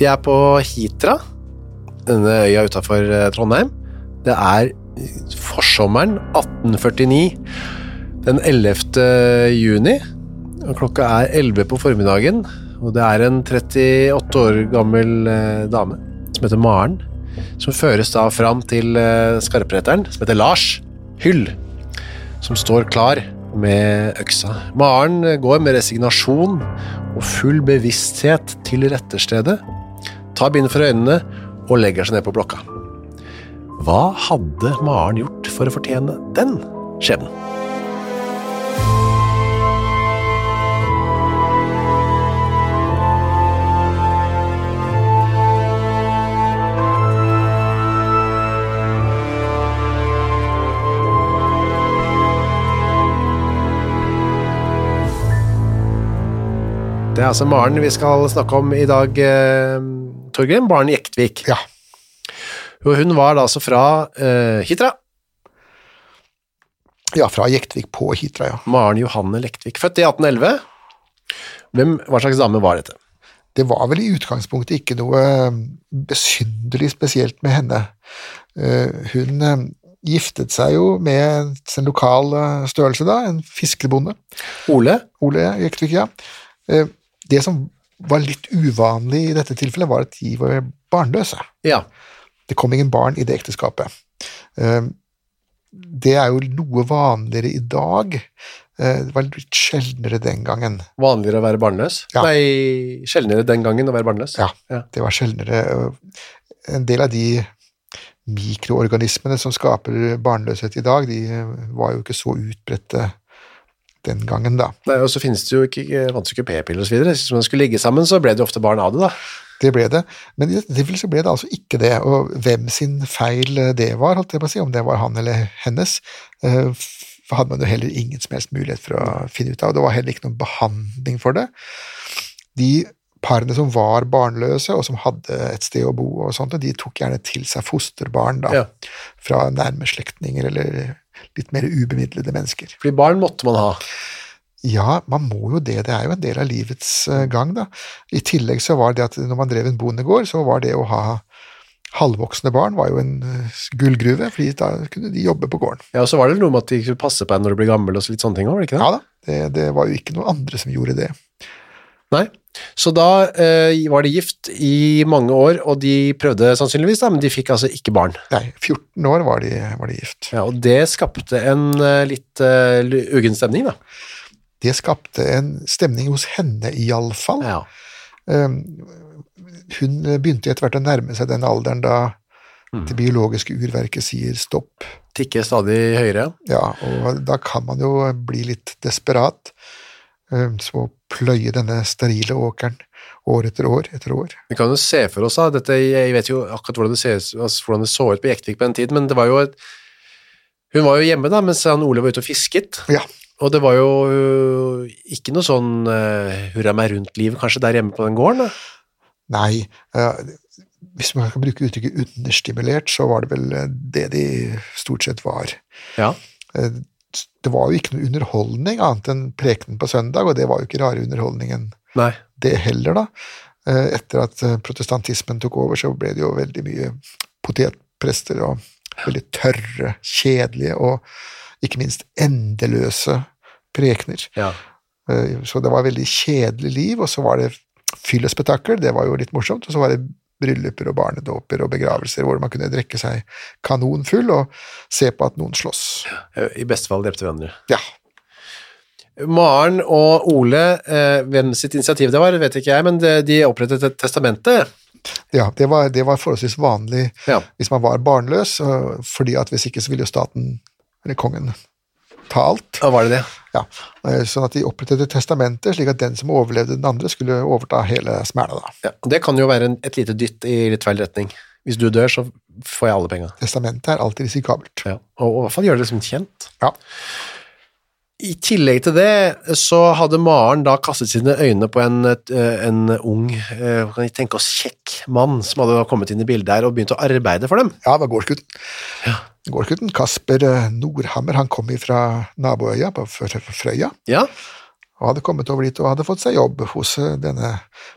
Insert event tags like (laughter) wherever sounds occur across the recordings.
Vi er på Hitra, denne øya utafor Trondheim. Det er forsommeren 1849, den 11. juni. Og klokka er 11 på formiddagen, og det er en 38 år gammel eh, dame som heter Maren, som føres da fram til skarpreteren som heter Lars Hyll, som står klar med øksa. Maren går med resignasjon og full bevissthet til retterstedet, tar bindet for øynene og legger seg ned på blokka. Hva hadde Maren gjort for å fortjene den skjebnen? Det er altså Maren vi skal snakke om i dag, eh, Torgrim. Barn Jektvik. Ja. Og hun var da altså fra uh, Hitra. Ja, fra Jektvik på Hitra, ja. Maren Johanne Lektvik, født i 1811. Hvem, hva slags dame var dette? Det var vel i utgangspunktet ikke noe besynderlig spesielt med henne. Eh, Hun eh, giftet seg jo med en lokal eh, størrelse da, en fiskebonde. Ole? Ole Jektvik, ja. Eh, Det som var litt uvanlig i dette tilfellet, var at de var barnløse. Ja. Det kom ingen barn i det ekteskapet. Eh, Det er jo noe vanligere i dag. Eh, Det var litt sjeldnere den gangen. Vanligere å være barnløs? Ja. Nei, sjeldnere den gangen å være barnløs? Ja, Ja. det var sjeldnere. En del av de mikroorganismene som skaper barnløshet i dag, de var jo ikke så utbredte den gangen, da. Nei, og så finnes det jo ikke, fantes jo ikke p-piller videre. Hvis man skulle ligge sammen, så ble det jo ofte barn av det, da. Det ble det, men i dette tilfellet så ble det altså ikke det. Og hvem sin feil det var, holdt jeg på å si, om det var han eller hennes, eh, hadde man jo heller ingen som helst mulighet for å finne ut av. Det var heller ikke noen behandling for det. De parene som var barnløse, og som hadde et sted å bo, og sånt, de tok gjerne til seg fosterbarn da, Ja. fra nærme slektninger eller litt mer ubemidlede mennesker. Fordi barn måtte man ha. Ja, man må jo det. Det er jo en del av livets eh, gang, da. I tillegg så var det at når man drev en bondegård, så var det å ha halvvoksne barn var jo en eh, gullgruve, fordi da kunne de jobbe på gården. Ja, og så var det noe med at de skulle passe på deg når du ble gammel og så litt sånne ting også, var det ikke det? Ja da, det, det var jo ikke noen andre som gjorde det. Nei. Så da eh, var de gift i mange år, og de prøvde sannsynligvis, da, men de fikk altså ikke barn. Nei, 14 år var de, var de gift. Ja, og det skapte en eh, litt uh, uggen stemning, da. Det skapte en stemning hos henne, iallfall. Ja. Um, hun begynte etter hvert å nærme seg den alderen da det biologiske urverket sier stopp. Tikke stadig høyere. Ja, og da kan man jo bli litt desperat. Um, Så pløye denne sterile åkeren år etter år etter år. Vi kan jo se for oss da, dette, jeg vet jo akkurat hvordan det, ses, altså, hvordan det så ut på Jektvik på den tiden, men det var jo et, hun var jo hjemme da, mens han Ole var ute og fisket, Ja, og det var jo øh, ikke noe sånn uh, hurra meg rundt-liv kanskje der hjemme på den gården da. nei Uh, Hvis man kan bruke uttrykket understimulert, så var det vel det de stort sett var. Ja. Eh, Det var jo ikke noe underholdning annet enn prekenen på søndag, og det var jo ikke rare underholdningen Nei. det heller, da. Eh, Etter at eh, protestantismen tok over, så ble det jo veldig mye potetprester og veldig tørre, kjedelige og ikke minst endeløse prekener. Ja. Eh, Så det var veldig kjedelig liv, og så var det fyllespetakkel, det var jo litt morsomt, og så var det brylluper og barnedåper og begravelser hvor man kunne drikke seg kanonfull og se på at noen slåss. I beste fall drepte hverandre. Ja, Maren og Ole, eh, hvem sitt initiativ det var, vet ikke jeg, men de, de opprettet et testamente. ja det, var, det var forholdsvis vanlig Ja. hvis man var barnløs, fordi at hvis ikke så ville jo staten, eller kongen, ta alt. Ja, var det det? Ja, eh, sånn at de opprettet et testamente, slik at den som overlevde den andre, skulle overta hele smæla. Ja. Det kan jo være en, et lite dytt i litt feil retning. Hvis du dør, så får jeg alle penga. Testamentet er alltid risikabelt. Ja. Og, i hvert fall gjøre det liksom kjent. Ja. I tillegg til det så hadde Maren da kastet sine øyne på en, eh, en ung, eh, kan tenke oss, kjekk mann som hadde kommet inn i bildet her og begynt å arbeide for dem. Ja, det var gårdsgutten. Gårdsgutten Kasper eh, Nordhammer, han kom fra naboøya på Frøya, Ja, og hadde kommet over dit og hadde fått seg jobb hos eh, denne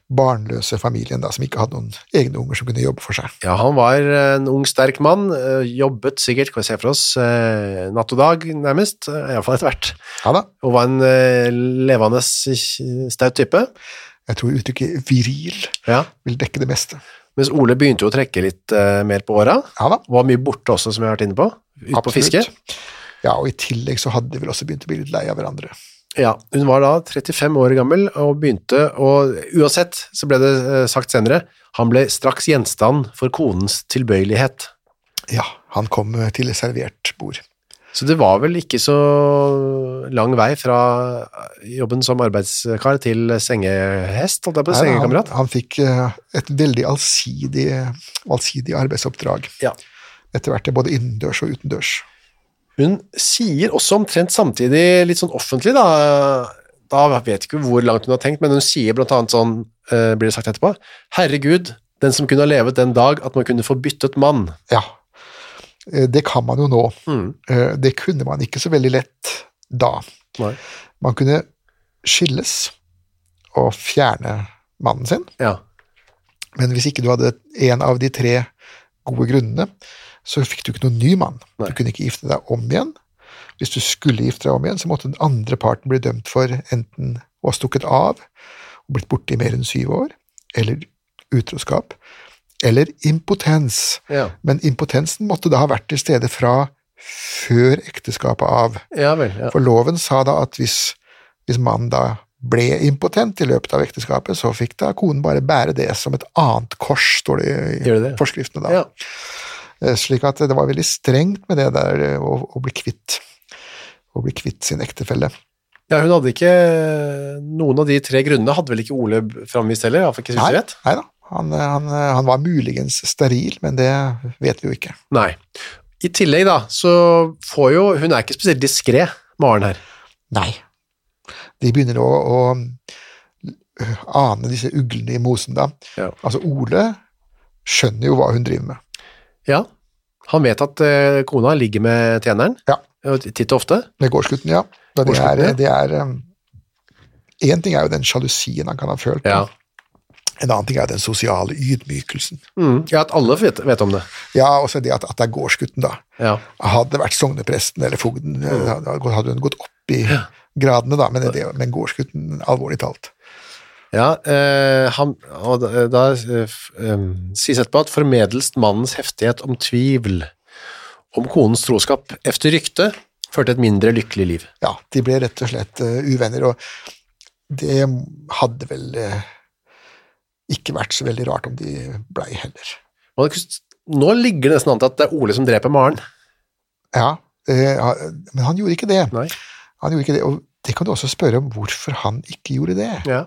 barnløse familien da, som ikke hadde noen egne unger som kunne jobbe for seg. ja han var en ung, sterk mann, eh, jobbet sikkert, kan vi se for oss, eh, natt og dag nærmest, Iallfall etter hvert, Ja da, og var en eh, levende, staut type. jeg tror uttrykket viril Ja. vil dekke det meste. Mens Ole begynte jo å trekke litt uh, mer på åra, Ja da, var mye borte også, som jeg har vært inne på, ute på fiske. Ja, og i tillegg så hadde de vel også begynt å bli litt lei av hverandre. Ja, hun var da 35 år gammel og begynte, og uansett så ble det eh, sagt senere, han ble straks gjenstand for konens tilbøyelighet. Ja, han kom eh, til servert bord. Så det var vel ikke så lang vei fra jobben som arbeidskar til sengehest, holdt jeg på, Nei, han, sengekamerat. han fikk eh, et veldig allsidig, allsidig arbeidsoppdrag. Ja. Etter hvert, både innendørs og utendørs. Hun sier også omtrent samtidig, litt sånn offentlig da, da vet jeg ikke hvor langt hun har tenkt, men hun sier blant annet sånn, eh, blir det sagt etterpå, Herregud, den som kunne ha levet den dag at man kunne få byttet mann. Ja, det kan man jo nå. Mm. Eh, Det kunne man ikke så veldig lett da. Nei. Man kunne skilles og fjerne mannen sin, Ja. men hvis ikke du hadde en av de tre gode grunnene, så fikk du ikke noen ny mann. Nei. Du kunne ikke gifte deg om igjen. Hvis du skulle gifte deg om igjen, så måtte den andre parten bli dømt for enten å ha stukket av og blitt borte i mer enn syv år, eller utroskap, eller impotens. Ja. Men impotensen måtte da ha vært til stede fra før ekteskapet av. ja vel, ja. For loven sa da at hvis, hvis mannen da ble impotent i løpet av ekteskapet, så fikk da konen bare bære det som et annet kors, står det i det det? forskriftene da. Ja. Eh, Slik at det var veldig strengt med det der eh, å, å bli kvitt å bli kvitt sin ektefelle. Ja, hun hadde ikke Noen av de tre grunnene hadde vel ikke Ole framvist heller, Nei, nei da. Han, eh, han, han var muligens steril, men det vet vi jo ikke. Nei. I tillegg, da, så får jo Hun er ikke spesielt diskré, Maren her. Nei. De begynner å, å øh, ane disse uglene i mosen, da. Ja. Altså, Ole skjønner jo hva hun driver med. Ja. Han vet at eh, kona ligger med tjeneren, Ja. titt og ofte. Med gårdsgutten, ja. Det er, det er En ting er jo den sjalusien han kan ha følt, Ja. En annen ting er den sosiale ydmykelsen. Mm. ja, at alle vet, vet om det. Ja, også det at, at det er gårdsgutten, da. Ja. Hadde det vært sognepresten eller fogden, eh, hadde hun gått opp i gradene, da, men, det, men gårdsgutten, alvorlig talt. Ja, eh, han, og da, da eh, sies etterpå at formeddelst mannens heftighet om tvil om konens troskap efter rykte førte et mindre lykkelig liv. Ja, de ble rett og slett uh, uvenner, og det hadde vel eh, ikke vært så veldig rart om de blei heller. Nå ligger det nesten an til at det er Ole som dreper Maren. Ja, eh, men han gjorde ikke det. Nei. Han gjorde ikke det, og det kan du også spørre om hvorfor han ikke gjorde det. Ja.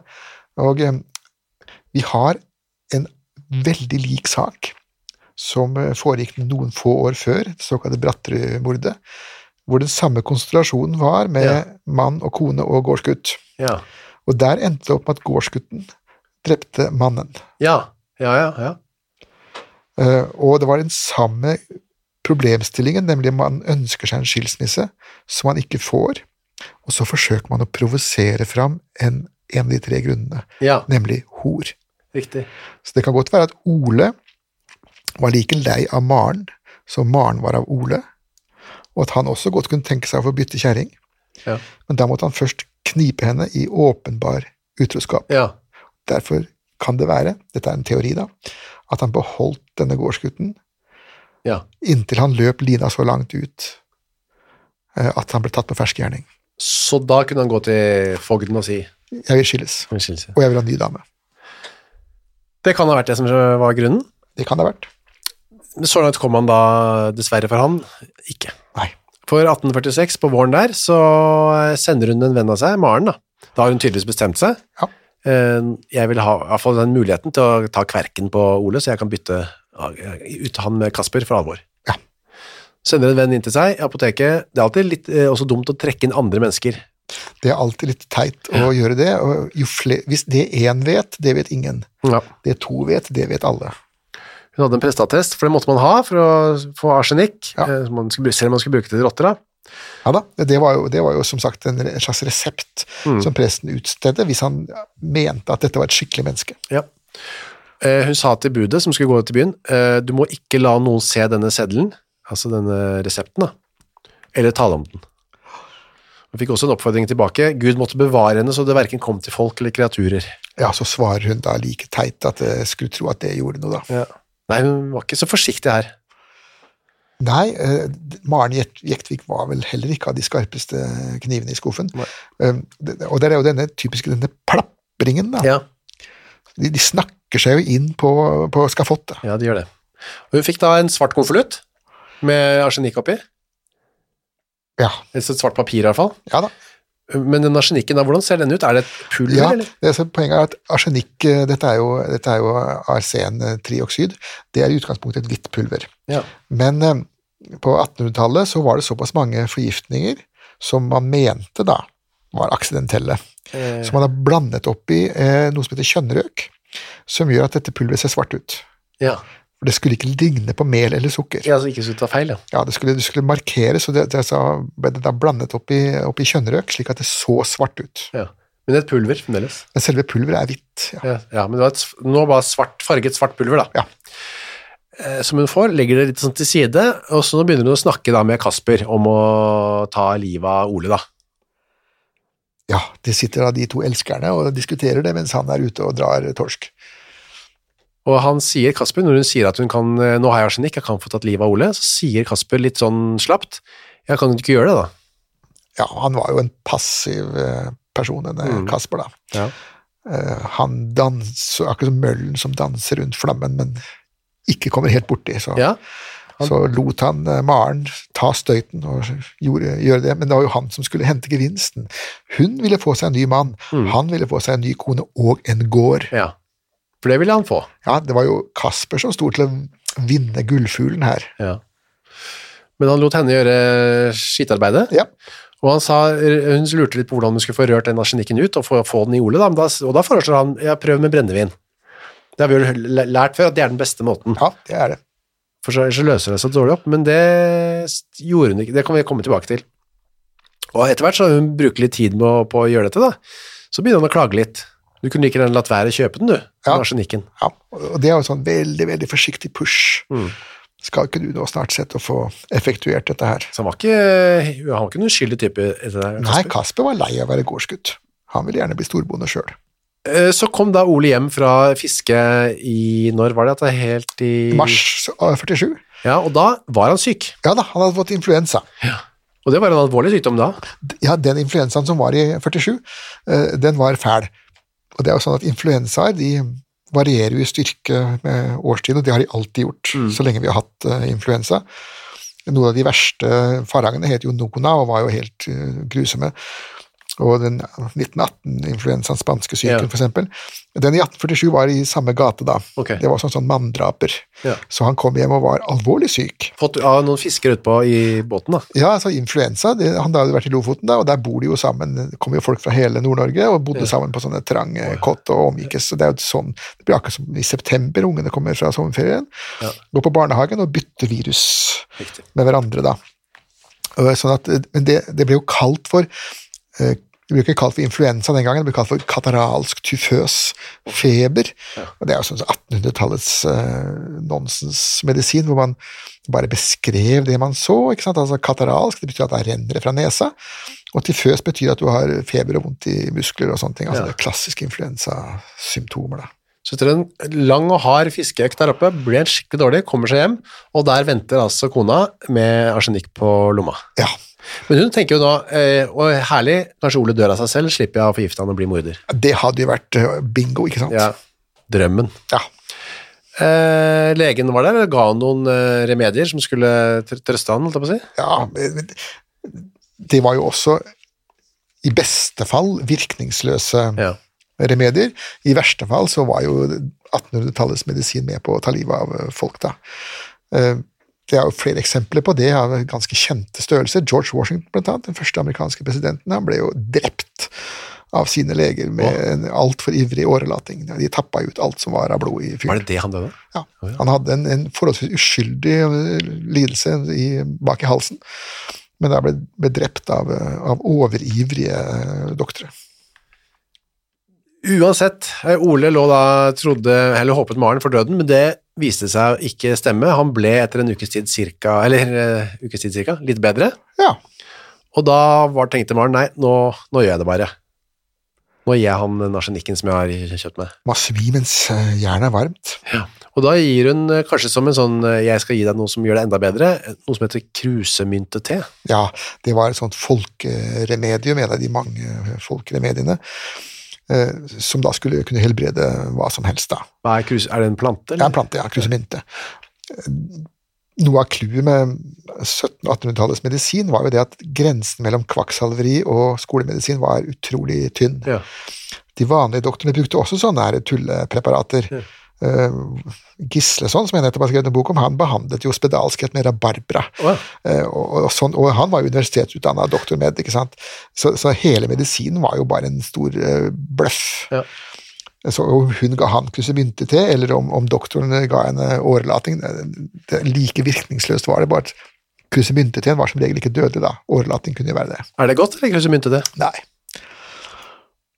Og eh, vi har en veldig lik sak som eh, foregikk noen få år før, det såkalte Bratterud-mordet, hvor den samme konsentrasjonen var med Ja. mann og kone og gårdsgutt. Ja. Og der endte det opp med at gårdsgutten drepte mannen. Ja. Ja, ja, ja. Eh, og det var den samme problemstillingen, nemlig man ønsker seg en skilsmisse som man ikke får, og så forsøker man å provosere fram en, en av de tre grunnene, ja. nemlig hor. Riktig. Så det kan godt være at Ole var like lei av Maren som Maren var av Ole, og at han også godt kunne tenke seg å få bytte kjerring, Ja. men da måtte han først knipe henne i åpenbar utroskap. Ja. Derfor kan det være, dette er en teori da, at han beholdt denne gårdsgutten ja. inntil han løp lina så langt ut eh, at han ble tatt på fersk gjerning. Så da kunne han gå til fogden og si Jeg vil skilles, unnskyldelse. og jeg vil ha en ny dame. Det kan ha vært det som var grunnen. Det kan det ha vært. Så langt kom han da, dessverre for han, ikke. Nei. For 1846, på våren der, så sender hun en venn av seg, Maren, da. Da har hun tydeligvis bestemt seg. Ja. Eh, Jeg vil ha i hvert fall den muligheten til å ta kverken på Ole, så jeg kan bytte ut han med Kasper for alvor. Ja. Sender en venn inn til seg i apoteket. Det er alltid litt eh, også dumt å trekke inn andre mennesker. Det er alltid litt teit å gjøre det, og hvis det én vet, det vet ingen. Ja. Det to vet, det vet alle. Hun hadde en presteattest, for det måtte man ha for å få arsenikk, Ja. eh, man skulle, selv om man skulle bruke det til rotter. da. Ja da, det var jo, det var jo som sagt en, slags resept som presten utstedte, hvis han mente at dette var et skikkelig menneske. Ja. Eh, Hun sa til budet som skulle gå til byen, eh, du må ikke la noen se denne seddelen, altså denne resepten, da, eller tale om den. Hun fikk også en oppfordring tilbake. Gud måtte bevare henne så det hverken kom til folk eller kreaturer. Ja, så svarer hun da like teit at jeg skulle tro at det gjorde noe, da. Nei, hun var ikke så forsiktig her. Nei, uh, Maren Jekt- Jektvik var vel heller ikke av de skarpeste knivene i skuffen. Uh, og det er jo denne typiske denne plapringen, da. Ja, De, de snakker seg jo inn på, på skafottet. ja de gjør det. Og hun fikk da en svart konvolutt med arsenikk oppi. Ja, Et svart papir i hvert fall. ja da. Men den arsenikken, da, hvordan ser den ut? Er det et pulver, Ja, eller? det som poenget er at arsenikk, eh, dette er jo, dette er jo arsentrioksid, det er i utgangspunktet et hvitt pulver. Ja. Men eh, på 1800-tallet så var det såpass mange forgiftninger som man mente da var aksidentelle. Eh, Så man har blandet oppi eh, noe som heter kjønnrøk, som gjør at dette pulveret ser svart ut. ja. For det skulle ikke ligne på mel eller sukker. ja, altså ikke skulle ta feil, ja. Ja, det skulle, det skulle markeres, og det, det så ble det da blandet opp i kjønnrøk, slik at det så svart ut. ja. Men et pulver fremdeles. Men selve pulveret er hvitt. Ja. Ja, ja men det var et, nå bare svart, farget svart pulver, da. Ja. Eh, Som hun får, legger det litt sånn til side, og så begynner hun å snakke da med Kasper om å ta livet av Ole, da. Ja, det sitter da de to elskerne og diskuterer det mens han er ute og drar torsk. Og han sier, Kasper, når hun sier at hun kan, eh, nå har jeg arsenikk, jeg kan få tatt livet av Ole, så sier Kasper litt sånn slapt, ja, kan du ikke gjøre det da. Ja, han var jo en passiv eh, person, denne Kasper, da. Ja. Eh, Han danser, akkurat som møllen som danser rundt flammen, men ikke kommer helt borti, så, Ja, så lot han Maren ta støyten og gjorde, gjøre det, men det var jo han som skulle hente gevinsten. Hun ville få seg en ny mann, han ville få seg en ny kone og en gård. ja. For det ville han få. Ja, det var jo Kasper som sto til å vinne gullfuglen her. Ja. Men han lot henne gjøre skittarbeidet, Ja, og han sa, hun lurte litt på hvordan hun skulle få rørt den arsenikken ut, og få, få den i Ole, da, da, og da foreslår han, ja, prøv med brennevin. Det har vi jo lært før, at det er den beste måten. ja det er det. For så, så løser det seg dårlig opp, men det gjorde hun ikke, det kan vi komme tilbake til. Og etter hvert så hun brukt litt tid med å, på å gjøre dette da, så begynner han å klage litt. Du kunne like gjerne latt være å kjøpe den du, Ja. arsenikken. Ja, og det er jo sånn veldig, veldig forsiktig push. Mm. Skal ikke du nå snart sett å få effektuert dette her? Så han var ikke, han var ikke noen skyldig type det. Nei, Kasper var lei av å være gårdsgutt. Han ville gjerne bli storbonde sjøl. Eh, Så kom da Ole hjem fra fiske i, når var det at det er helt i... Mars 47. Ja, og da var han syk. Ja da, han hadde fått influensa. Ja. Og det var en alvorlig sykdom da. Ja, den influensaen som var i 47, eh, den var fæl. Og det er jo sånn at influensaer de varierer jo i styrke med årstiden, og det har de alltid gjort så lenge vi har hatt uh, influensa. Noen av de verste farangene het jo Nona og var jo helt uh, grusomme. Og den 1918-influensaen, spanske syken Ja. eksempel, den i 1847 var i samme gate da. Okay. Det var sånn, sånn manndraper. Ja. Så han kom hjem og var alvorlig syk. Fått av noen fisker utpå i båten da. Ja, altså influensa, det, han hadde vært i Lofoten da, og der bor de jo sammen, det kom jo folk fra hele Nord-Norge, og bodde sammen på sånne trange kott og omgikkes, så det er jo sånn, det blir akkurat som i september, ungene kommer fra sommerferien, går på barnehagen og bytter virus Riktig. med hverandre da. Sånn at, men det, det ble jo kalt for, eh, det ble ikke kalt for influensa den gangen, det ble kalt for kataralsk tyføs feber, og det er jo sånn 1800-tallets uh, nonsensmedisin, hvor man bare beskrev det man så, ikke sant, altså kataralsk, det betyr at det renner fra nesa, Og tyføs betyr at du har feber og vondt i muskler og sånne ting. Altså Ja. det er klassiske influensasymptomer, da. Så etter en lang og hard fiskeøkt der oppe, blir han skikkelig dårlig, kommer seg hjem, og der venter altså kona med arsenikk på lomma. Ja. Men hun tenker jo nå, eh, og herlig, kanskje Ole dør av seg selv, slipper jeg å forgifte han og bli morder. Det hadde jo vært eh, bingo, ikke sant? Ja, drømmen. Ja. Eh, legen var der, og ga han noen eh, remedier som skulle tr- trøste han, holdt jeg på å si. Ja, det var jo også i beste fall virkningsløse Ja. remedier. I verste fall så var jo 1800-tallets medisin med på å ta livet av eh, folk, da. Eh, Det er jo flere eksempler på det av ganske kjente størrelser. George Washington, blant annet, den første amerikanske presidenten, han ble jo drept av sine leger med en altfor ivrig årelating. De tappa ut alt som var av blod i Var det det han døde? Ja. Han hadde en, en forholdsvis uskyldig eh, lidelse i, bak i halsen, men da ble, ble drept av, eh, av overivrige doktere. doktorer. Uansett, eh, Ole lå da, trodde, eller håpet Maren for døden, men det viste seg å ikke stemme. Han ble etter en ukes tid cirka, eller uh, ukes tid cirka, litt bedre. Ja, Og da var, tenkte Maren, nei, nå, nå gjør jeg det bare. Nå gir jeg han den arsenikken som jeg har kjøpt med. Man svir mens eh, jernet er varmt. Ja. Og da gir hun eh, kanskje som en sånn, jeg skal gi deg noe som gjør det enda bedre, noe som heter krusemyntete. Ja, det var et sånt folkeremedium, en av de mange folkeremediene, som da skulle kunne helbrede hva som helst. da. Er? Er det en plante? Det er en plante, ja, krusmynte. Noe av clouet med 1700- og 1800-tallets medisin var jo det at grensen mellom kvakksalveri og skolemedisin var utrolig tynn. Ja. De vanlige doktorene brukte også sånne her tullepreparater. Eh, Gisleson, som jeg nettopp har skrevet en bok om, han behandlet jo spedalskhet med rabarbra. Oh, ja. uh, og, og, sånn, og han var jo universitetsutdanna doktormed, ikke sant. Så, så hele medisinen var jo bare en stor uh, bløff. Ja. Så om hun ga han krussemynte til, eller om, om doktoren ga henne årelating, det, like virkningsløst var det bare at krussemynte til var som regel ikke dødelig, da. Årelating kunne jo være det. Er det godt, eller til? Nei.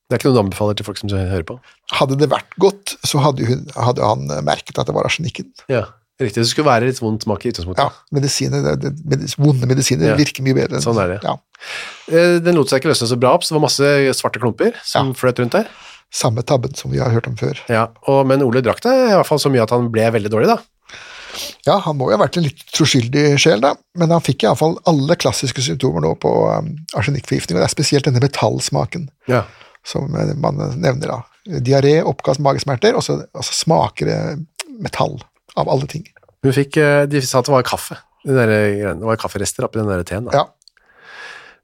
Det er ikke noe du anbefaler til folk som hører på? Hadde det vært godt, så hadde, hun, hadde han merket at det var arsenikken. Ja, riktig. Det skulle være litt vondt smak i utgangspunktet. Ja, medisiner, det, medis, vonde medisiner Ja. virker mye bedre. enn- Sånn er det. Ja. Eh, Den lot seg ikke løsne så bra opp, så det var masse svarte klumper som Ja. fløt rundt der. Samme tabben som vi har hørt om før. Ja, og, men Ole drakk det i hvert fall så mye at han ble veldig dårlig, da. Ja, han må jo ha vært en litt troskyldig sjel, da, men han fikk iallfall alle klassiske symptomer nå på um, arsenikkforgiftning, og det er spesielt denne metallsmaken Ja. Som eh, man nevner da. Diaré, oppkast, magesmerter, og så smaker det metall av alle ting. Hun fikk, eh, de sa at det var kaffe. De der, det var kafferester oppi den der teen. Da. Ja,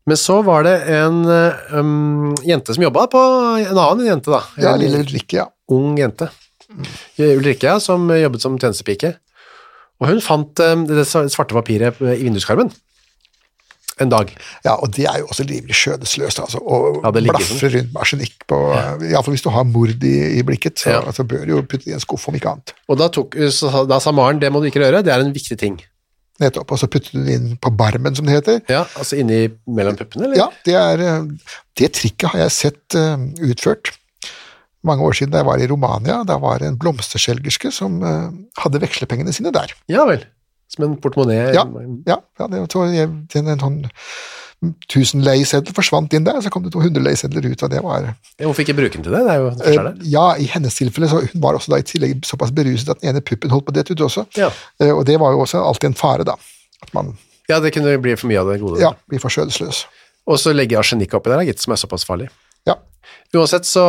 Men så var det en um, jente som jobba på en annen jente, da. ja En lille Ulrikke, ja. ung jente. Ulrikke, ja, som jobbet som tjenestepike. Og hun fant um, det svarte papiret i vinduskarmen en dag. Ja, og det er jo også livlig skjødesløst, altså, å Ja, blafre rundt med arsenikk på Iallfall hvis du har mord i, i blikket, så, Ja. så bør du jo putte det i en skuff, om ikke annet. Og da, tok, så, da sa Maren det må du ikke gjøre, det er en viktig ting. Nettopp. Og så putter du den inn på barmen, som det heter. Ja, Altså inni mellom puppene, eller? Ja, det er eh, Det trikket har jeg sett uh, utført mange år siden da jeg var i Romania. Da var det en blomsterselgerske som uh, hadde vekslepengene sine der. Ja vel. Som en portemonnaie. Ja, ja, ja det var jeg, en sånn tusenleieseddel forsvant inn der, så kom det to hundreleisedler ut, og det var Hvorfor ikke bruke den til det? Det er jo det eh. Ja, i hennes tilfelle, så hun var også da i tillegg såpass beruset at den ene puppen holdt på å dette ut også. Ja. Eh, Og det var jo også alltid en fare, da. At man ja, det kunne bli for mye av det gode. ja, bli for skjødesløs. Og så legge arsenikk oppi der, gitt, som er såpass farlig. Ja. Uansett så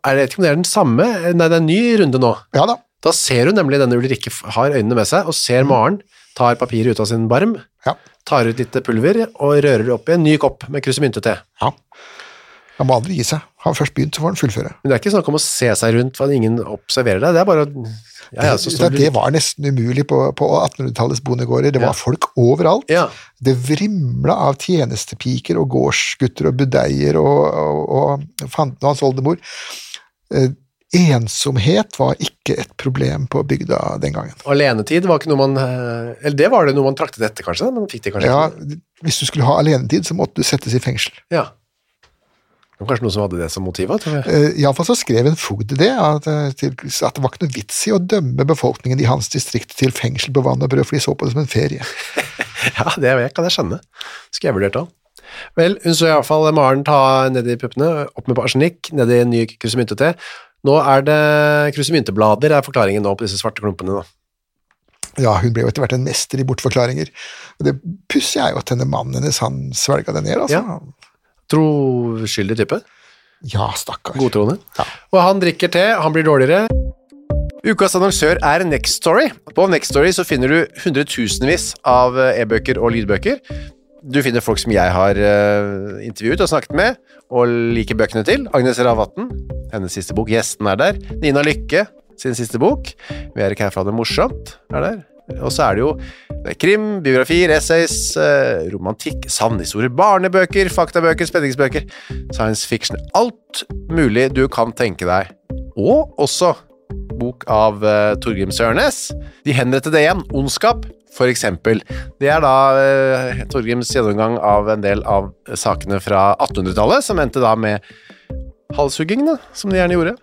er det ikke om det er den samme Nei, det er en ny runde nå. ja da. Da ser hun nemlig denne Ulrikke har øynene med seg, og ser Maren, tar papiret ut av sin barm, Ja. tar ut litt pulver og rører det opp i en ny kopp med krussemyntete. ja. Han må aldri gi seg. Har han først begynt, så får han fullføre. Men det er ikke snakk om å se seg rundt for at ingen observerer deg, det er bare å ja, ja, så det, det var nesten umulig på, på 1800-tallets bondegårder. Det var Ja. folk overalt. Ja. Det vrimla av tjenestepiker og gårdsgutter og budeier og, og, og fanten og hans oldemor. Ensomhet var ikke et problem på bygda den gangen. Alenetid var ikke noe man eh, Eller det var det noe man traktet etter, kanskje? Men fikk det kanskje Ja, ikke. hvis du skulle ha alenetid, så måtte du settes i fengsel. Ja. Det var kanskje noen som hadde det som motiv? Eh, Iallfall så skrev en fogd det, at, eh, at det var ikke noe vits i å dømme befolkningen i hans distrikt til fengsel på vann og brød, for de så på det som en ferie. (laughs) Ja, det kan jeg skjønne. Skulle jeg vurdert òg. Vel, hun så iallfall Maren ta ned i puppene, opp med arsenikk, ned i en ny krussemyntete. Nå er det krussemynteblader, er forklaringen nå på disse svarte klumpene. da. Ja, hun ble jo etter hvert en mester i bortforklaringer. Og det pussige er jo at denne mannen hennes, han svelga det ned, altså. Ja. Troskyldig type. Ja, stakkar. Godtroende. Ja. Og han drikker te, han blir dårligere. Ukas annonsør er Next Story. På Next Story så finner du hundretusenvis av e-bøker og lydbøker. Du finner folk som jeg har uh, intervjuet og snakket med, og liker bøkene til. Agnes Ravatn, hennes siste bok. Gjesten er der. Nina Lykke, sin siste bok. Vi er ikke her for å ha det morsomt, er der. Og så er det jo det er krim, biografier, essays, eh, romantikk, sannhistorier, barnebøker, faktabøker, spenningsbøker, science fiction. Alt mulig du kan tenke deg. Og også bok av uh, Torgrim Sørnes. De henrettede igjen, Ondskap, eksempel. Det er da eh, Torgrims gjennomgang av en del av sakene fra 1800-tallet, som endte da med halshugging, da, som de gjerne gjorde.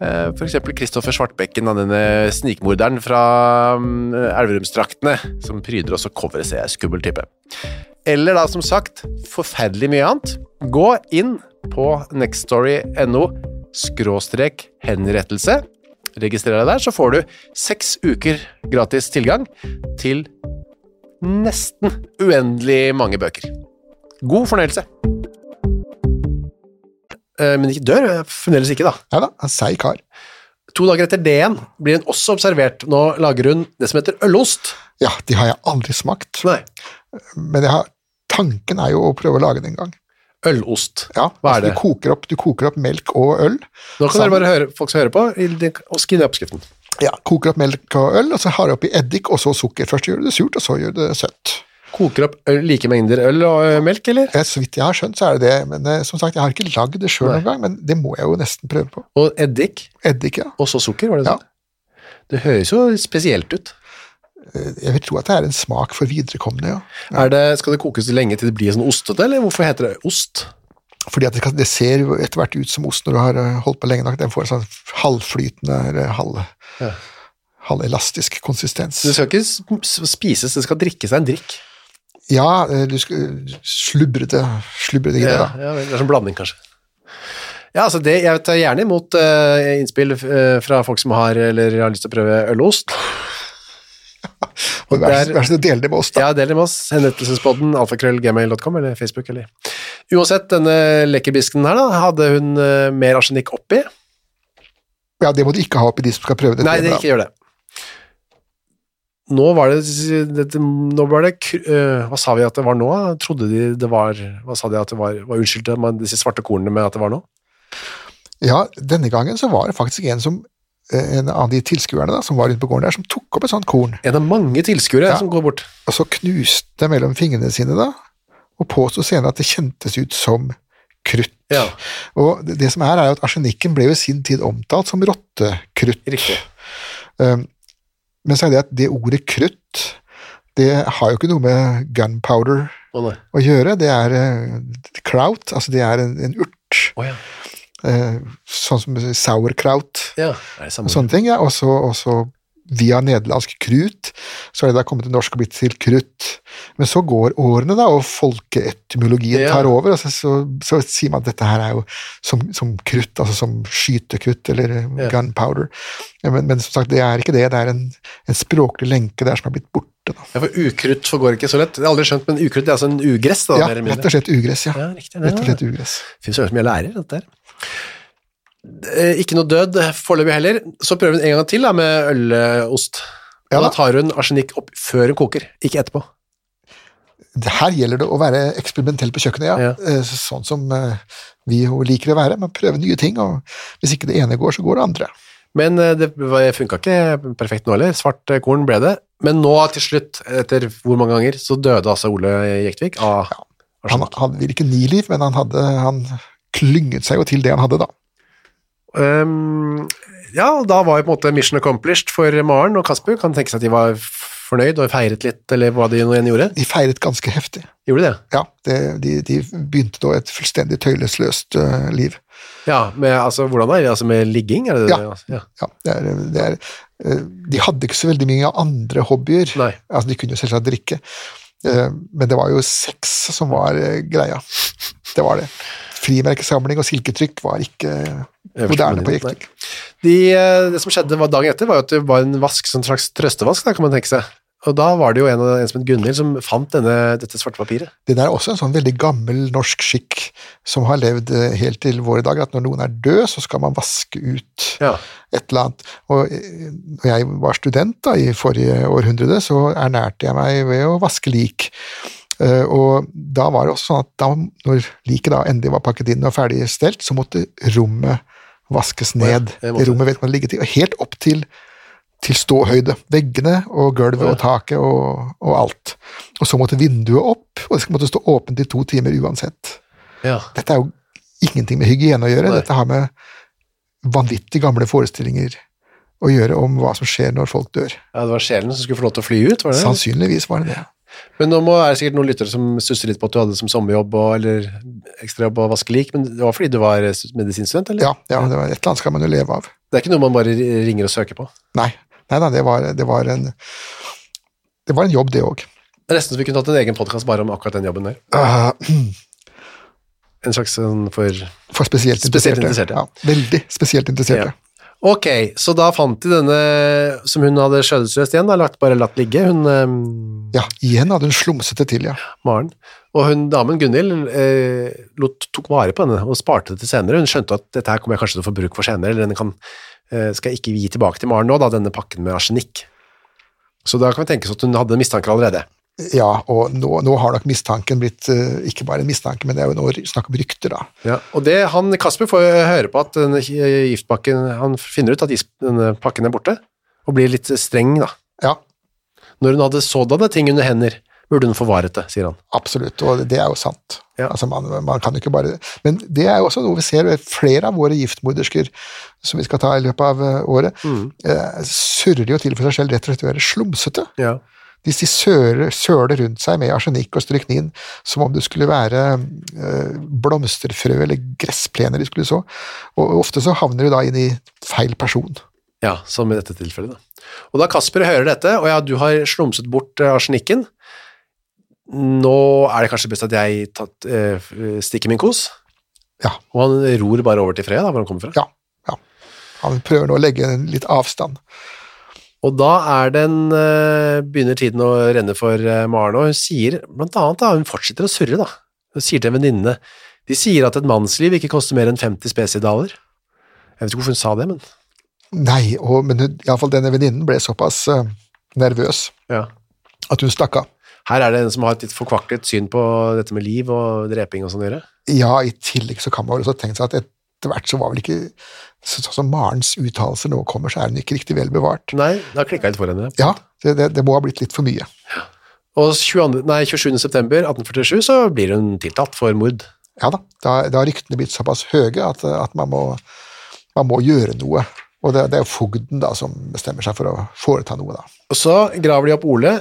For eksempel Kristoffer Svartbekken, og denne snikmorderen fra um, Elverumsdraktene, som pryder også coveret, ser jeg, skummel type. Eller da, som sagt, forferdelig mye annet. Gå inn på nextstory.no skråstrek henrettelse registrer deg der, så får du seks uker gratis tilgang til nesten uendelig mange bøker. God fornøyelse. Eh, Men ikke dør, fremdeles ikke, da. Ja da, en seig kar. To dager etter det igjen blir hun også observert. Nå lager hun det som heter ølost. Ja, de har jeg aldri smakt, Nei, men jeg har, tanken er jo å prøve å lage det en gang. Ølost. Ja, Hva er altså, det? Du koker, opp, du koker opp melk og øl. Nå kan dere bare høre, folk som hører på, i- og skrive ned oppskriften. Ja, Koker opp melk og øl, og så har du oppi eddik og så sukker. Først gjør du det surt, og så gjør du det søtt. Koker opp øl, like mengder øl og melk, eller? Ja, Så vidt jeg har skjønt, så er det det. Men eh, som sagt, jeg har ikke lagd det sjøl noen gang, men det må jeg jo nesten prøve på. Og eddik, Eddik, ja. og så sukker, var det Ja. sånn? Det høres jo spesielt ut. Eh, Jeg vil tro at det er en smak for viderekomne, ja. Er det, skal det kokes lenge til det blir sånn ostete, eller hvorfor heter det ost? Fordi at det, det ser etter hvert ut som ost når du har eh, holdt på lenge nok. Den får en sånn halvflytende eller halv, Ja. halvelastisk konsistens. Det skal ikke spises, det skal drikkes en drikk. Ja, eh, du skal slubre det, slubre det det, Ja, ja, det er som blanding, kanskje. Ja, altså det, Jeg tar gjerne imot uh, innspill uh, fra folk som har eller har lyst til å prøve øl og ost. Og vær, det er- vær så snill, del det med oss, da. Ja, del det med oss. Henrettelsespodden, alfakrøllgmail.com eller Facebook eller Uansett, denne lekkerbisken her, da, hadde hun eh, mer arsenikk oppi? Ja, det må du ikke ha oppi de som skal prøve det. Nei, det, ikke gjør det. Nå var det, dette, nå var det øh, Hva sa vi at det var nå? Trodde de det var Hva sa de at det var, var unnskyldte man disse svarte kornene med at det var nå? Ja, denne gangen så var det faktisk en som en av de tilskuerne da, som var rundt på gården der, som tok opp et sånt korn, En av mange tilskuere Ja. som går bort. og så knuste mellom fingrene sine da, og påsto senere at det kjentes ut som krutt. Ja, Og det, det som er, er jo at arsenikken ble jo i sin tid omtalt som rottekrutt. riktig. Um, men så er det at det ordet krutt, det har jo ikke noe med gunpowder Å å gjøre. Det er uh, kraut, altså det er en, en urt, Oh, ja. Eh, sånn som sauerkraut ja. Er det og sånne ting. Ja. Og så via nederlandsk krut, så er det da kommet til norsk og blitt til krutt. Men så går årene, da, og folkeetymologien Ja. tar over, og så, så, så sier man at dette her er jo som, som krutt, altså som skytekrutt eller eh, Ja. gunpowder. Ja, men, men som sagt, det er ikke det. Det er en, en språklig lenke der som er blitt borte. Da. Ja, for ukrutt forgår ikke så lett. Det har aldri skjønt, men ukrutt er altså en ugress, da, Ja, rett og slett ugress, ja. Ja, riktig. Rett og slett ugress. Finnes jo så mye jeg lærer, dette her. Eh, Ikke noe død foreløpig heller. Så prøver hun en gang til da, med ølost. Ja da da. tar hun arsenikk opp før hun koker, ikke etterpå. Her gjelder det å være eksperimentell på kjøkkenet, ja. Ja. Eh, Sånn som eh, vi jo liker å være. Man prøver nye ting, og hvis ikke det ene går, så går det andre. Men det funka ikke perfekt nå heller. Svart korn ble det. Men nå til slutt, etter hvor mange ganger, så døde altså Ole Jektvik av Han arsenikk. hadde vel ikke ni liv, men han, hadde, han klynget seg jo til det han hadde, da. Um, ja, da var jo på en måte mission accomplished for Maren og Kasper. Kan tenke seg at de var fornøyd og feiret litt, eller hva de nå igjen gjorde. De feiret ganske heftig. Gjorde de det? Ja, det, de, de begynte da et fullstendig tøylesløst uh, liv. Ja, med, altså hvordan er det? Altså med ligging? Er det det? Ja. ja. Ja, det er, det er, eh, de hadde ikke så veldig mye andre hobbyer. Nei. Altså, de kunne jo selvsagt drikke. uh, Men det var jo sex som var eh, greia. Det var det. Frimerkesamling og silketrykk var ikke moderne på jekting. De, eh, det som skjedde dagen etter, var jo at det var en vask, en slags trøstevask, da, kan man tenke seg. Og da var det jo en, en som het Gunhild som fant denne, dette svarte papiret. Det der er også en sånn veldig gammel norsk skikk som har levd eh, helt til våre dager, at når noen er død, så skal man vaske ut Ja. et eller annet. Og eh, når jeg var student da, i forrige århundre, så ernærte jeg meg ved å vaske lik. Eh, Og da var det også sånn at da, når liket da endelig var pakket inn og ferdig stelt, så måtte rommet vaskes ned. måtte det rommet vet man ligget i, og helt opp til, til ståhøyde. Veggene og gulvet og taket og, og alt. Og så måtte vinduet opp, og det måtte stå åpent i to timer uansett. Ja. Dette er jo ingenting med hygiene å gjøre, Nei. dette har med vanvittig gamle forestillinger å gjøre om hva som skjer når folk dør. ja, det var sjelen som skulle få lov til å fly ut, var det det? Sannsynligvis var det det. Men nå er det sikkert noen lyttere som stusser litt på at du hadde som sommerjobb og, eller ekstrajobb og vaske lik, men det var fordi du var medisinstudent, eller? Ja, ja det var, et eller annet skal man jo leve av. Det er ikke noe man bare ringer og søker på. Nei, nei nei det var, det var en det var en jobb, det òg. Det nesten så vi kunne tatt en egen podkast bare om akkurat den jobben der. (clears throat) En slags for for spesielt Spesielt interesserte. interesserte. Ja, veldig spesielt interesserte. Ok, så da fant de denne som hun hadde skjønnsløst igjen, da, lagt, bare latt ligge, hun eh, Ja, igjen hadde hun slumset det til, ja. Maren. Og hun damen Gunhild eh, tok vare på henne og sparte det til senere. Hun skjønte at dette her kommer jeg kanskje til å få bruk for senere, eller denne kan, eh, skal jeg ikke gi tilbake til Maren nå, da, denne pakken med arsenikk. Så da kan vi tenke oss at hun hadde mistanker allerede. Ja, og nå, nå har nok mistanken blitt eh, ikke bare en mistanke, men det er jo nå snakk om rykter, da. Ja, og det, han, Kasper får høre på at denne giftpakken, han finner ut at denne pakken er borte, og blir litt streng da. Ja, Når hun hadde sådanne ting under hender, burde hun forvaret det, sier han. absolutt, og det er jo sant. Ja. Altså, man, man kan ikke bare Men det er jo også noe vi ser ved flere av våre giftmordersker som vi skal ta i løpet av året, året, eh, surrer jo til for seg selv rett og slett å være slumsete. Ja. De, de søler, søler rundt seg med arsenikk og stryknin som om det skulle være eh, blomsterfrø eller gressplener de skulle så. Og ofte så havner du da inn i feil person. Ja, som i dette tilfellet. Da. Og da Kasper hører dette, og ja, du har slumset bort eh, arsenikken, nå er det kanskje best at jeg tatt, eh, stikker min kos, Ja, og han ror bare over til Freya, da, hvor han kommer fra. ja, ja. Han prøver nå å legge litt avstand. Og da er den, eh, begynner tiden å renne for eh, Maren, og hun sier, blant annet da, hun fortsetter å surre da, hun sier til en venninne, de sier at et mannsliv ikke koster mer enn 50 spesidaler. Jeg vet ikke hvorfor hun sa det, men... Nei, og, men iallfall denne venninnen ble såpass uh, nervøs Ja. at hun stakk av. Her er det en som har et litt forkvaklet syn på dette med liv og dreping og sånn. Ja, i tillegg så kan man vel også tenke seg at etter hvert så var vel ikke Sånn som Marens uttalelser nå kommer, så er hun ikke riktig vel bevart. Nei, da klikket jeg litt for henne. Ja, det, det, det må ha blitt litt for mye. Og 22, nei, 27. september 1847 så blir hun tiltalt for mord. Ja da, da, da har ryktene blitt såpass høye at, at man, må, man må gjøre noe. Og det, det er jo fogden da som bestemmer seg for å foreta noe, da. Og så graver de opp Ole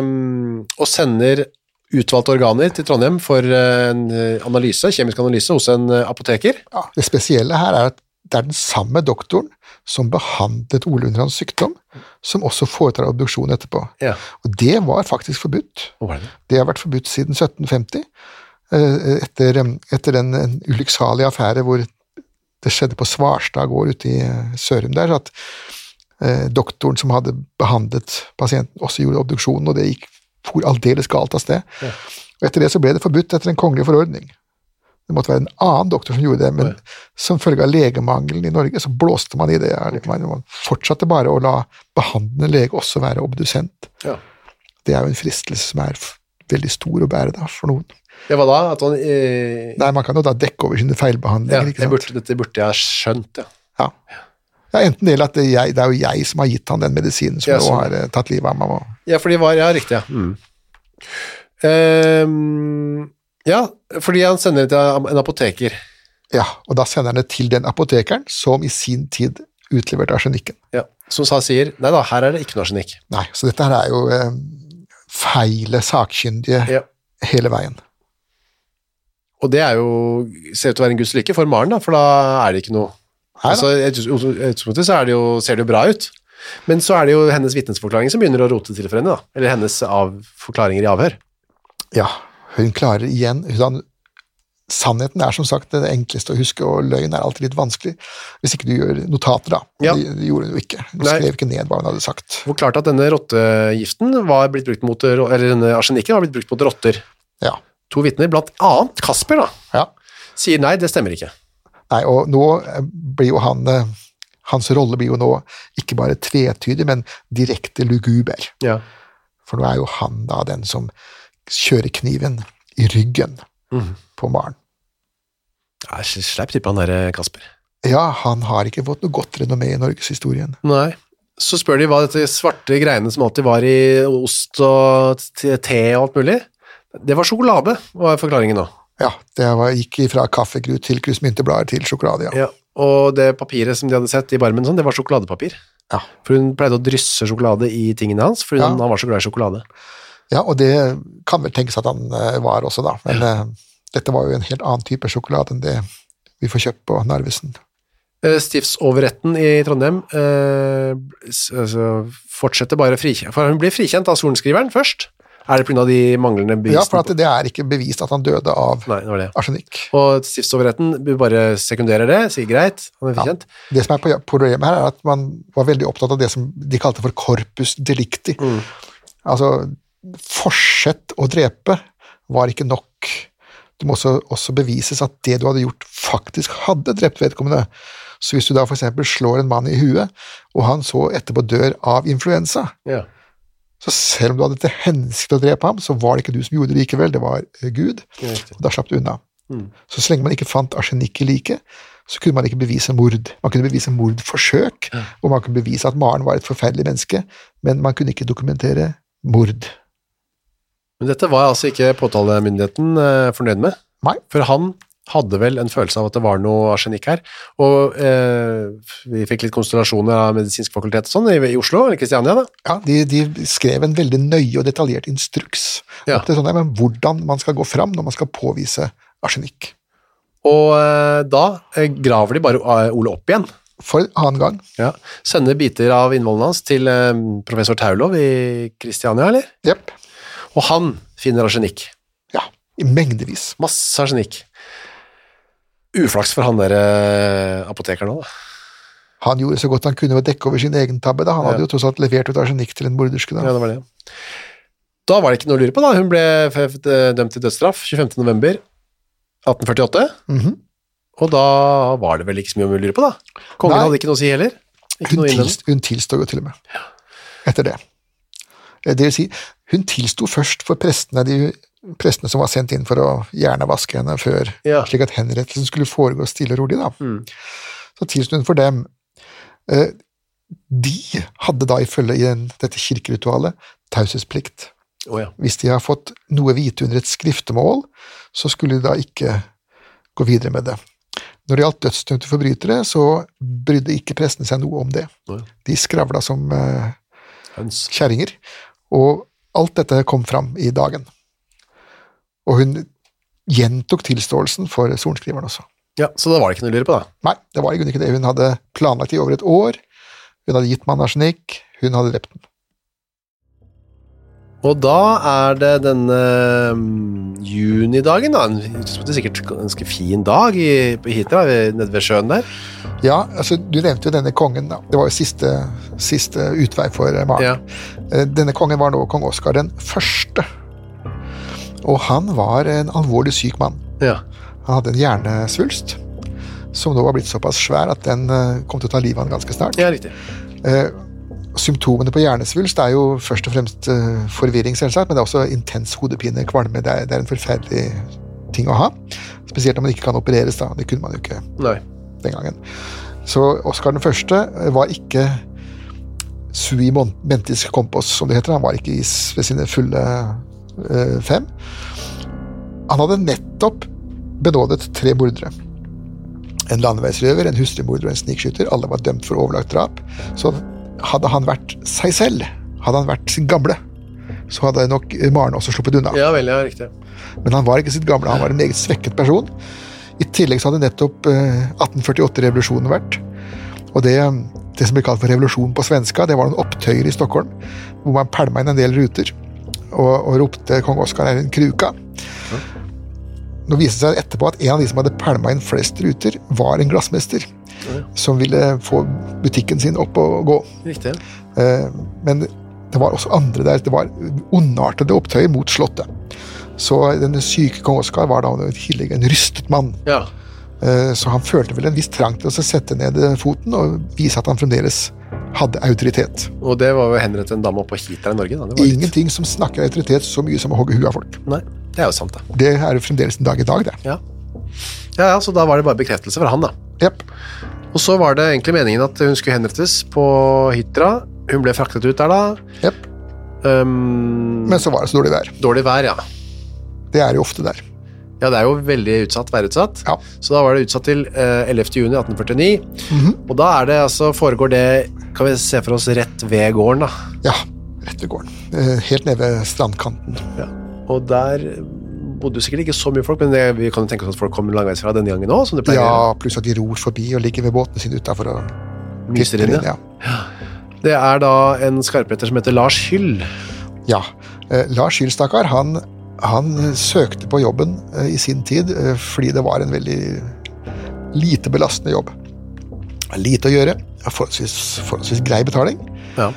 um, og sender utvalgte organer til Trondheim for eh, en eh, analyse, kjemisk analyse hos en eh, apoteker. Ja, det spesielle her er at det er den samme doktoren som behandlet Ole under hans sykdom, som også foretar obduksjon etterpå. Ja. Og det var faktisk forbudt. Var det? Det har vært forbudt siden 1750, eh, etter, etter den en ulykksalige affære hvor det skjedde på Svarstad gård ute i eh, Sørum der, at eh, doktoren som hadde behandlet pasienten, også gjorde obduksjonen, og det gikk for aldeles galt av sted. Og etter det så ble det forbudt etter en kongelig forordning. Det måtte være en annen doktor som gjorde det, men som følge av legemangelen i Norge, så blåste man i det. Man man fortsatte bare å la behandlende lege også være obdusent. Ja. Det er jo en fristelse som er veldig stor å bære da, for noen. Det var da at han eh, Nei, man kan jo da dekke over sine ja, feilbehandlinger, ikke jeg sant? burde, Dette burde jeg ha skjønt, ja. Ja. ja, enten det eller at det er, jeg, det er jo jeg som har gitt han den medisinen som Ja, nå har eh, tatt livet av meg. og- Ja, for de var Ja, riktig, ja. Mm. Um, ja, fordi han sender det til en apoteker. Ja, og da sender han det til den apotekeren som i sin tid utleverte arsenikken. Ja, som sa sier Nei da, her er det ikke noe arsenikk. Nei, så dette her er jo eh, feile sakkyndige Ja. hele veien. Og det er jo ser ut til å være en guds lykke for Maren, da, for da er det ikke noe. Altså, I utgangspunktet så det jo, ser det jo bra ut. Men så er det jo hennes vitnesforklaring som begynner å rote til for henne, da. Eller hennes av forklaringer i avhør. Ja, hun klarer igjen hun, Sannheten er som sagt det enkleste å huske, og løgn er alltid litt vanskelig. Hvis ikke du gjør notater, da. Ja. Det, de gjorde hun jo ikke. Hun Nei. skrev ikke ned hva hun hadde sagt. Hvor klart at denne rottegiften var blitt brukt mot, eller denne arsenikken var blitt brukt mot rotter. Ja. To vitner, blant annet Kasper, da, ja. sier nei, det stemmer ikke. Nei, og nå eh, blir jo han eh, Hans rolle blir jo nå ikke bare tvetydig, men direkte luguber. Ja. For nå er jo han da den som kjører kniven i ryggen mm. på Maren. Ja, Sleip type han derre Kasper. Ja, han har ikke fått noe godt renommé i norgeshistorien. Nei. Så spør de hva dette svarte greiene som alltid var i ost og te og alt mulig. Det var sjokolade, var forklaringen nå. Ja, det var, gikk fra kaffegrut til kryssmynteblader til sjokolade, ja. Ja. Og det papiret som de hadde sett i barmen, sånn, det var sjokoladepapir. Ja. For hun pleide å drysse sjokolade i tingene hans, for Ja. han, var så glad i sjokolade. Ja, og det kan vel tenkes at han eh, var også, da. Men eh, dette var jo en helt annen type sjokolade enn det vi får kjøpt på Narvesen. Eh, Stiftsoverretten i Trondheim eh, altså, fortsetter bare frikjent, for hun blir frikjent av sorenskriveren først. Er det pga. de manglende bevisene? Ja, for det er ikke bevist at han døde av Nei, det det. arsenikk. Og stiftsoverretten bare sekunderer det, sier greit, han er Ja. Det som er på- problemet her, er at man var veldig opptatt av det som de kalte for corpus delicti. Altså, forsett å drepe var ikke nok. Det må også, også bevises at det du hadde gjort, faktisk hadde drept vedkommende. Så hvis du da eksempel slår en mann i huet, og han så etterpå dør av influensa, Ja. Så selv om du hadde til hensikt å drepe ham, så var det ikke du som gjorde det likevel, det var eh, Gud. Og da slapp du unna. Mm. Så så lenge man ikke fant arsenikk i liket, så kunne man ikke bevise mord. Man kunne bevise mordforsøk, og man kunne bevise at Maren var et forferdelig menneske, men man kunne ikke dokumentere mord. Men dette var altså ikke påtalemyndigheten eh, fornøyd med. Nei. For han hadde vel en følelse av at det var noe arsenikk her. Og eh, vi fikk litt konstellasjoner av medisinsk fakultet og sånn i, i Oslo, eller Kristiania, da. Ja, de, de skrev en veldig nøye og detaljert instruks Ja. opp til sånn, men hvordan man skal gå fram når man skal påvise arsenikk. Og eh, da eh, graver de bare eh, Ole opp igjen. For en annen gang. Ja. Sender biter av innvollene hans til eh, professor Taulov i Kristiania, eller? Jepp. Og han finner arsenikk. Ja, i mengdevis. Masse arsenikk. Uflaks for han der eh, apotekeren òg, da. Han gjorde så godt han kunne ved å dekke over sin egen tabbe. da. Han hadde Ja. jo tross alt levert ut arsenikk til en morderske. da. Ja, det var det. Da var det ikke noe å lure på, da. Hun ble dømt til dødsstraff 25. november 1848. Mhm. Og da var det vel ikke så mye å lure på, da. Kongen Nei. hadde ikke noe å si heller. Hun, tilst, hun tilstår jo til og med etter det. Eh, Det vil si, hun tilsto først for prestene, de prestene som var sendt inn for å hjernevaske henne før, Ja. slik at henrettelsen skulle foregå stille og rolig. da. Mm. Så tilstunden for dem. Eh, De hadde da ifølge i dette kirkeritualet taushetsplikt. Oh, ja. Hvis de har fått noe vite under et skriftemål, så skulle de da ikke gå videre med det. Når det gjaldt dødsdømte forbrytere, så brydde ikke prestene seg noe om det. Oh, ja. De skravla som eh, kjerringer, og alt dette kom fram i dagen. Og hun gjentok tilståelsen for sorenskriveren også. Ja, så da var det ikke noe å lure på, da. Nei, det var ikke det. Hun hadde planlagt i over et år. Hun hadde gitt mannen arsenikk. Hun hadde drept den. Og da er det denne mm, junidagen, da. En det er sikkert ganske fin dag i, på Hitra, nede ved sjøen der. Ja, altså, du nevnte jo denne kongen. da. Det var jo siste, siste utvei for eh, Maren. Ja. Eh, Denne kongen var nå kong Oskar den første. Og han var en alvorlig syk mann. ja. Han hadde en hjernesvulst som nå var blitt såpass svær at den eh, kom til å ta livet av han ganske snart. Ja, riktig. Eh, Symptomene på hjernesvulst er jo først og fremst eh, forvirring, selvsagt, men det er også intens hodepine, kvalme. Det er, det er en forferdelig ting å ha. Spesielt når man ikke kan opereres, da. Det kunne man jo ikke Nei. den gangen. Så Oskar den første var ikke sui mentis compos, som det heter. Han var ikke i ved sine fulle eh. Han hadde nettopp benådet tre mordere. En landeveisrøver, en hustrumorder og en snikskytter. Alle var dømt for overlagt drap. Så hadde han vært seg selv, hadde han vært sin gamle, så hadde nok Maren også sluppet unna. Ja vel, ja, riktig. Men han var ikke sitt gamle, han var en meget svekket person. I tillegg så hadde nettopp eh, 1848-revolusjonen vært. Og det det som blir kalt for revolusjon på svenska. Det var noen opptøyer i Stockholm hvor man pælma inn en del ruter og, og ropte 'Kong Oskar er en kruka'. Nå viste det seg etterpå at en av de som hadde pælma inn flest ruter, var en glassmester. Som ville få butikken sin opp og gå. Riktig. Eh, Men det var også andre der. Det var ondartede opptøyer mot Slottet. Så den syke kong Oskar var da i tillegg en rystet mann. Ja. Eh, Så han følte vel en viss trang til å sette ned foten og vise at han fremdeles hadde autoritet. Og det var jo å en dame oppå på her i Norge. Da. Det var litt- Ingenting som snakker autoritet så mye som å hogge huet av folk. Nei, det er jo sant, da. Det er fremdeles en dag i dag, det. Ja. ja, ja, så da var det bare bekreftelse fra han, da. Yep. Og så var det egentlig meningen at hun skulle henrettes på Hitra. Hun ble fraktet ut der, da. Yep. Um, Men så var det så dårlig vær. dårlig vær, ja. Det er jo ofte der. Ja, det er jo veldig utsatt, værutsatt. Ja. Så da var det utsatt til eh, 11. juni 1849. Mhm. Og da er det altså, foregår det, kan vi se for oss, rett ved gården, da. Ja, rett ved gården. Eh, Helt nede ved strandkanten. Ja. Og der bodde sikkert ikke så mye folk, men det, vi kan jo tenke oss at folk kommer langveisfra denne gangen òg. Ja, pluss at de ror forbi og ligger ved båtene sine utafor og Myser inn, ja. ja. Det er da en skarpretter som heter Lars Hyll. Ja. Eh, Lars Hyll, stakkar, han, han søkte på jobben eh, i sin tid eh, fordi det var en veldig lite belastende jobb. Lite å gjøre, ja, forholdsvis, forholdsvis grei betaling. Ja.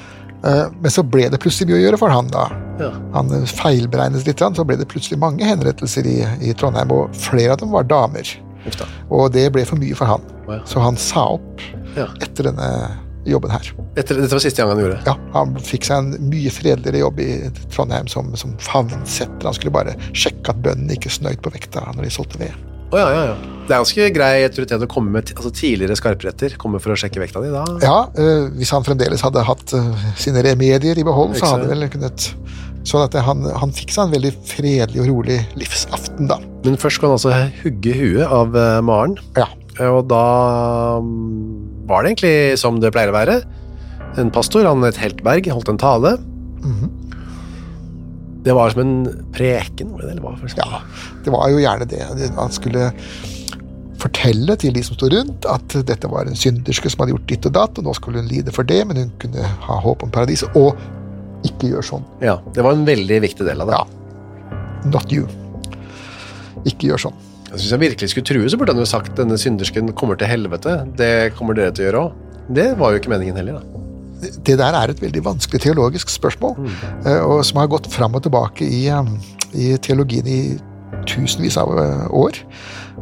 Eh, Men så ble det plutselig mye å gjøre for han da. Ja. Han eh, feilberegnet litt, så ble det plutselig mange henrettelser i, i Trondheim, og flere av dem var damer. Ufta. Og det ble for mye for han, oh, ja. så han sa opp Ja. etter denne jobben her. Etter, dette var siste gang han gjorde det. Ja, Han fikk seg en mye fredeligere jobb i Trondheim som, som favnsetter. Han skulle bare sjekke at bøndene ikke snøyt på vekta når de solgte ved. Oh, ja, ja, ja. Det er ganske grei autoritet å komme med, altså tidligere skarpretter, komme for å sjekke vekta di, da. Ja, øh, Hvis han fremdeles hadde hatt øh, sine remedier i behold, så hadde vel kunnet Sånn at han, han fikk seg en veldig fredelig og rolig livsaften, da. Men først skulle han altså hugge huet av eh, Maren, Ja. og da mm, var det egentlig som det pleier å være. En pastor, han het Heltberg, holdt en tale. Mhm. Det var som en preken? Eller hva? Ja, det var jo gjerne det. Han skulle fortelle til de som sto rundt at dette var en synderske som hadde gjort ditt og datt, og nå skulle hun lide for det, men hun kunne ha håp om paradiset, og ikke gjør sånn. ja, det var en veldig viktig del av det. Ja. Not you. Ikke gjør sånn. Synes han virkelig skulle true, så burde han jo sagt denne syndersken kommer til helvete. Det kommer dere til å gjøre òg. Det var jo ikke meningen heller, da. Det der er et veldig vanskelig teologisk spørsmål, mm. og som har gått fram og tilbake i, eh, i teologien i tusenvis av eh, år.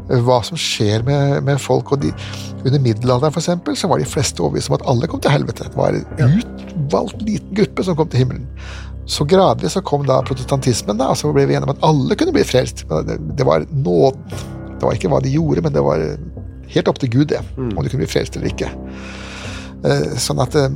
Eh, Hva som skjer med, med folk. og de, Under middelalderen for eksempel, så var de fleste overbevist om at alle kom til helvete. Det var en utvalgt liten gruppe som kom til himmelen. Så gradvis så kom da protestantismen, da, og så ble vi enige om at alle kunne bli frelst. Det, det var nåden. Det var ikke hva de gjorde, men det var helt opp til Gud, det. Om du kunne bli frelst eller ikke. Eh, Sånn at eh,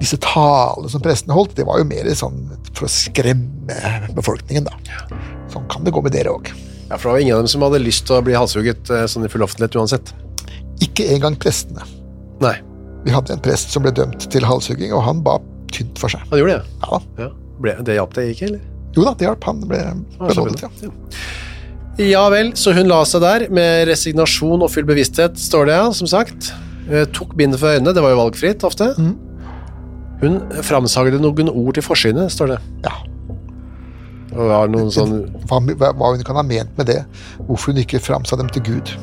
disse talene som prestene holdt, det var jo mer sånn for å skremme befolkningen, da. Sånn kan det gå med dere òg. Ja, for det var ingen av dem som hadde lyst til å bli halshugget eh, sånn i full offentlighet uansett. Ikke engang prestene. Nei, Vi hadde en prest som ble dømt til halshugging, og han ba tynt for seg. han gjorde det. Ja, Ja. Ble, det hjalp det ikke, eller? Jo da, det hjalp. Han ble så benådet, ja. Ja vel, så hun la seg der med resignasjon og full bevissthet, står det, ja, som sagt. Eh, Tok bindet for øynene, det var jo valgfritt ofte. Hun framsagde noen ord til forsynet, står det. ja. Og det var noen sånn Hva, hva hun kan ha ment med det. Hvorfor hun ikke framsa dem til Gud.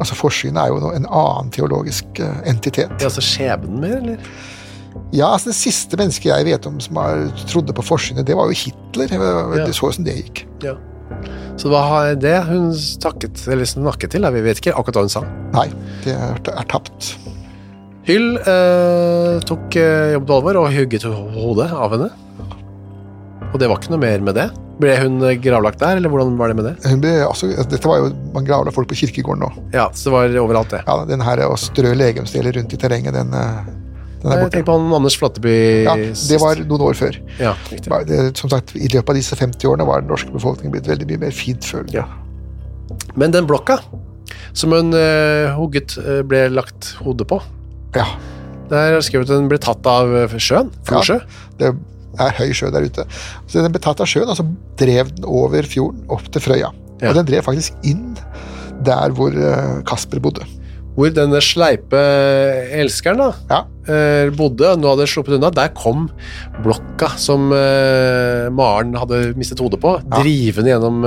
Altså Forsynet er jo en annen teologisk eh, entitet. ja, altså skjebnen mer, eller? Ja, altså Det siste mennesket jeg vet om som har, trodde på forsynet, det var jo Hitler. Ja. Det så jo som det gikk. Ja. Så hva har det hun takket, eller snakket til, vi vet ikke akkurat hva hun sa. Nei, det er, er tapt. Hyll eh, tok eh, jobb til alvor og hugget hodet av henne. Og det var ikke noe mer med det. Ble hun eh, gravlagt der, eller hvordan var det med det? Hun ble, altså, dette var jo, Man gravla folk på kirkegården nå. Ja, så det var overalt, det. Ja, Den her å strø legemsdeler rundt i terrenget, den, eh, den er borte. tenker på han Anders Flatteby Ja, Det var noen år før. Ja, riktig. Det, som sagt, I løpet av disse 50 årene var den norske befolkningen blitt veldig mye mer fintfølende. Ja. Men den blokka som hun uh, hugget eh, ble lagt hodet på, Ja, der er skrevet at den ble tatt av eh, sjøen. Ja, det er høy sjø der ute. Så Den ble tatt av sjøen, og så drev den over fjorden opp til Frøya. Ja. Og den drev faktisk inn der hvor eh, Kasper bodde. hvor denne sleipe elskeren da, Ja. eh, bodde, nå hadde sluppet unna, der kom blokka som eh, Maren hadde mistet hodet på, drivende gjennom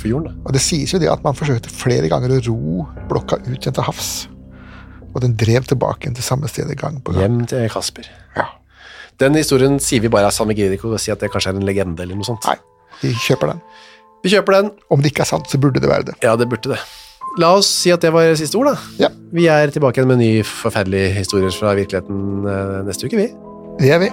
fjorden. Og det sies jo det at man forsøkte flere ganger å ro blokka ut igjen til havs. Og den drev tilbake til samme sted gang på gang. Hjem til Kasper. Ja. Den historien sier vi bare er sann, vi gidder ikke å si at det kanskje er en legende eller noe sånt. Nei, vi kjøper den. Vi kjøper den. Om det ikke er sant, så burde det være det. Ja, det burde det. La oss si at det var siste ord, da. Ja, Vi er tilbake igjen med ny forferdelig historier fra virkeligheten eh, neste uke, vi. det er vi.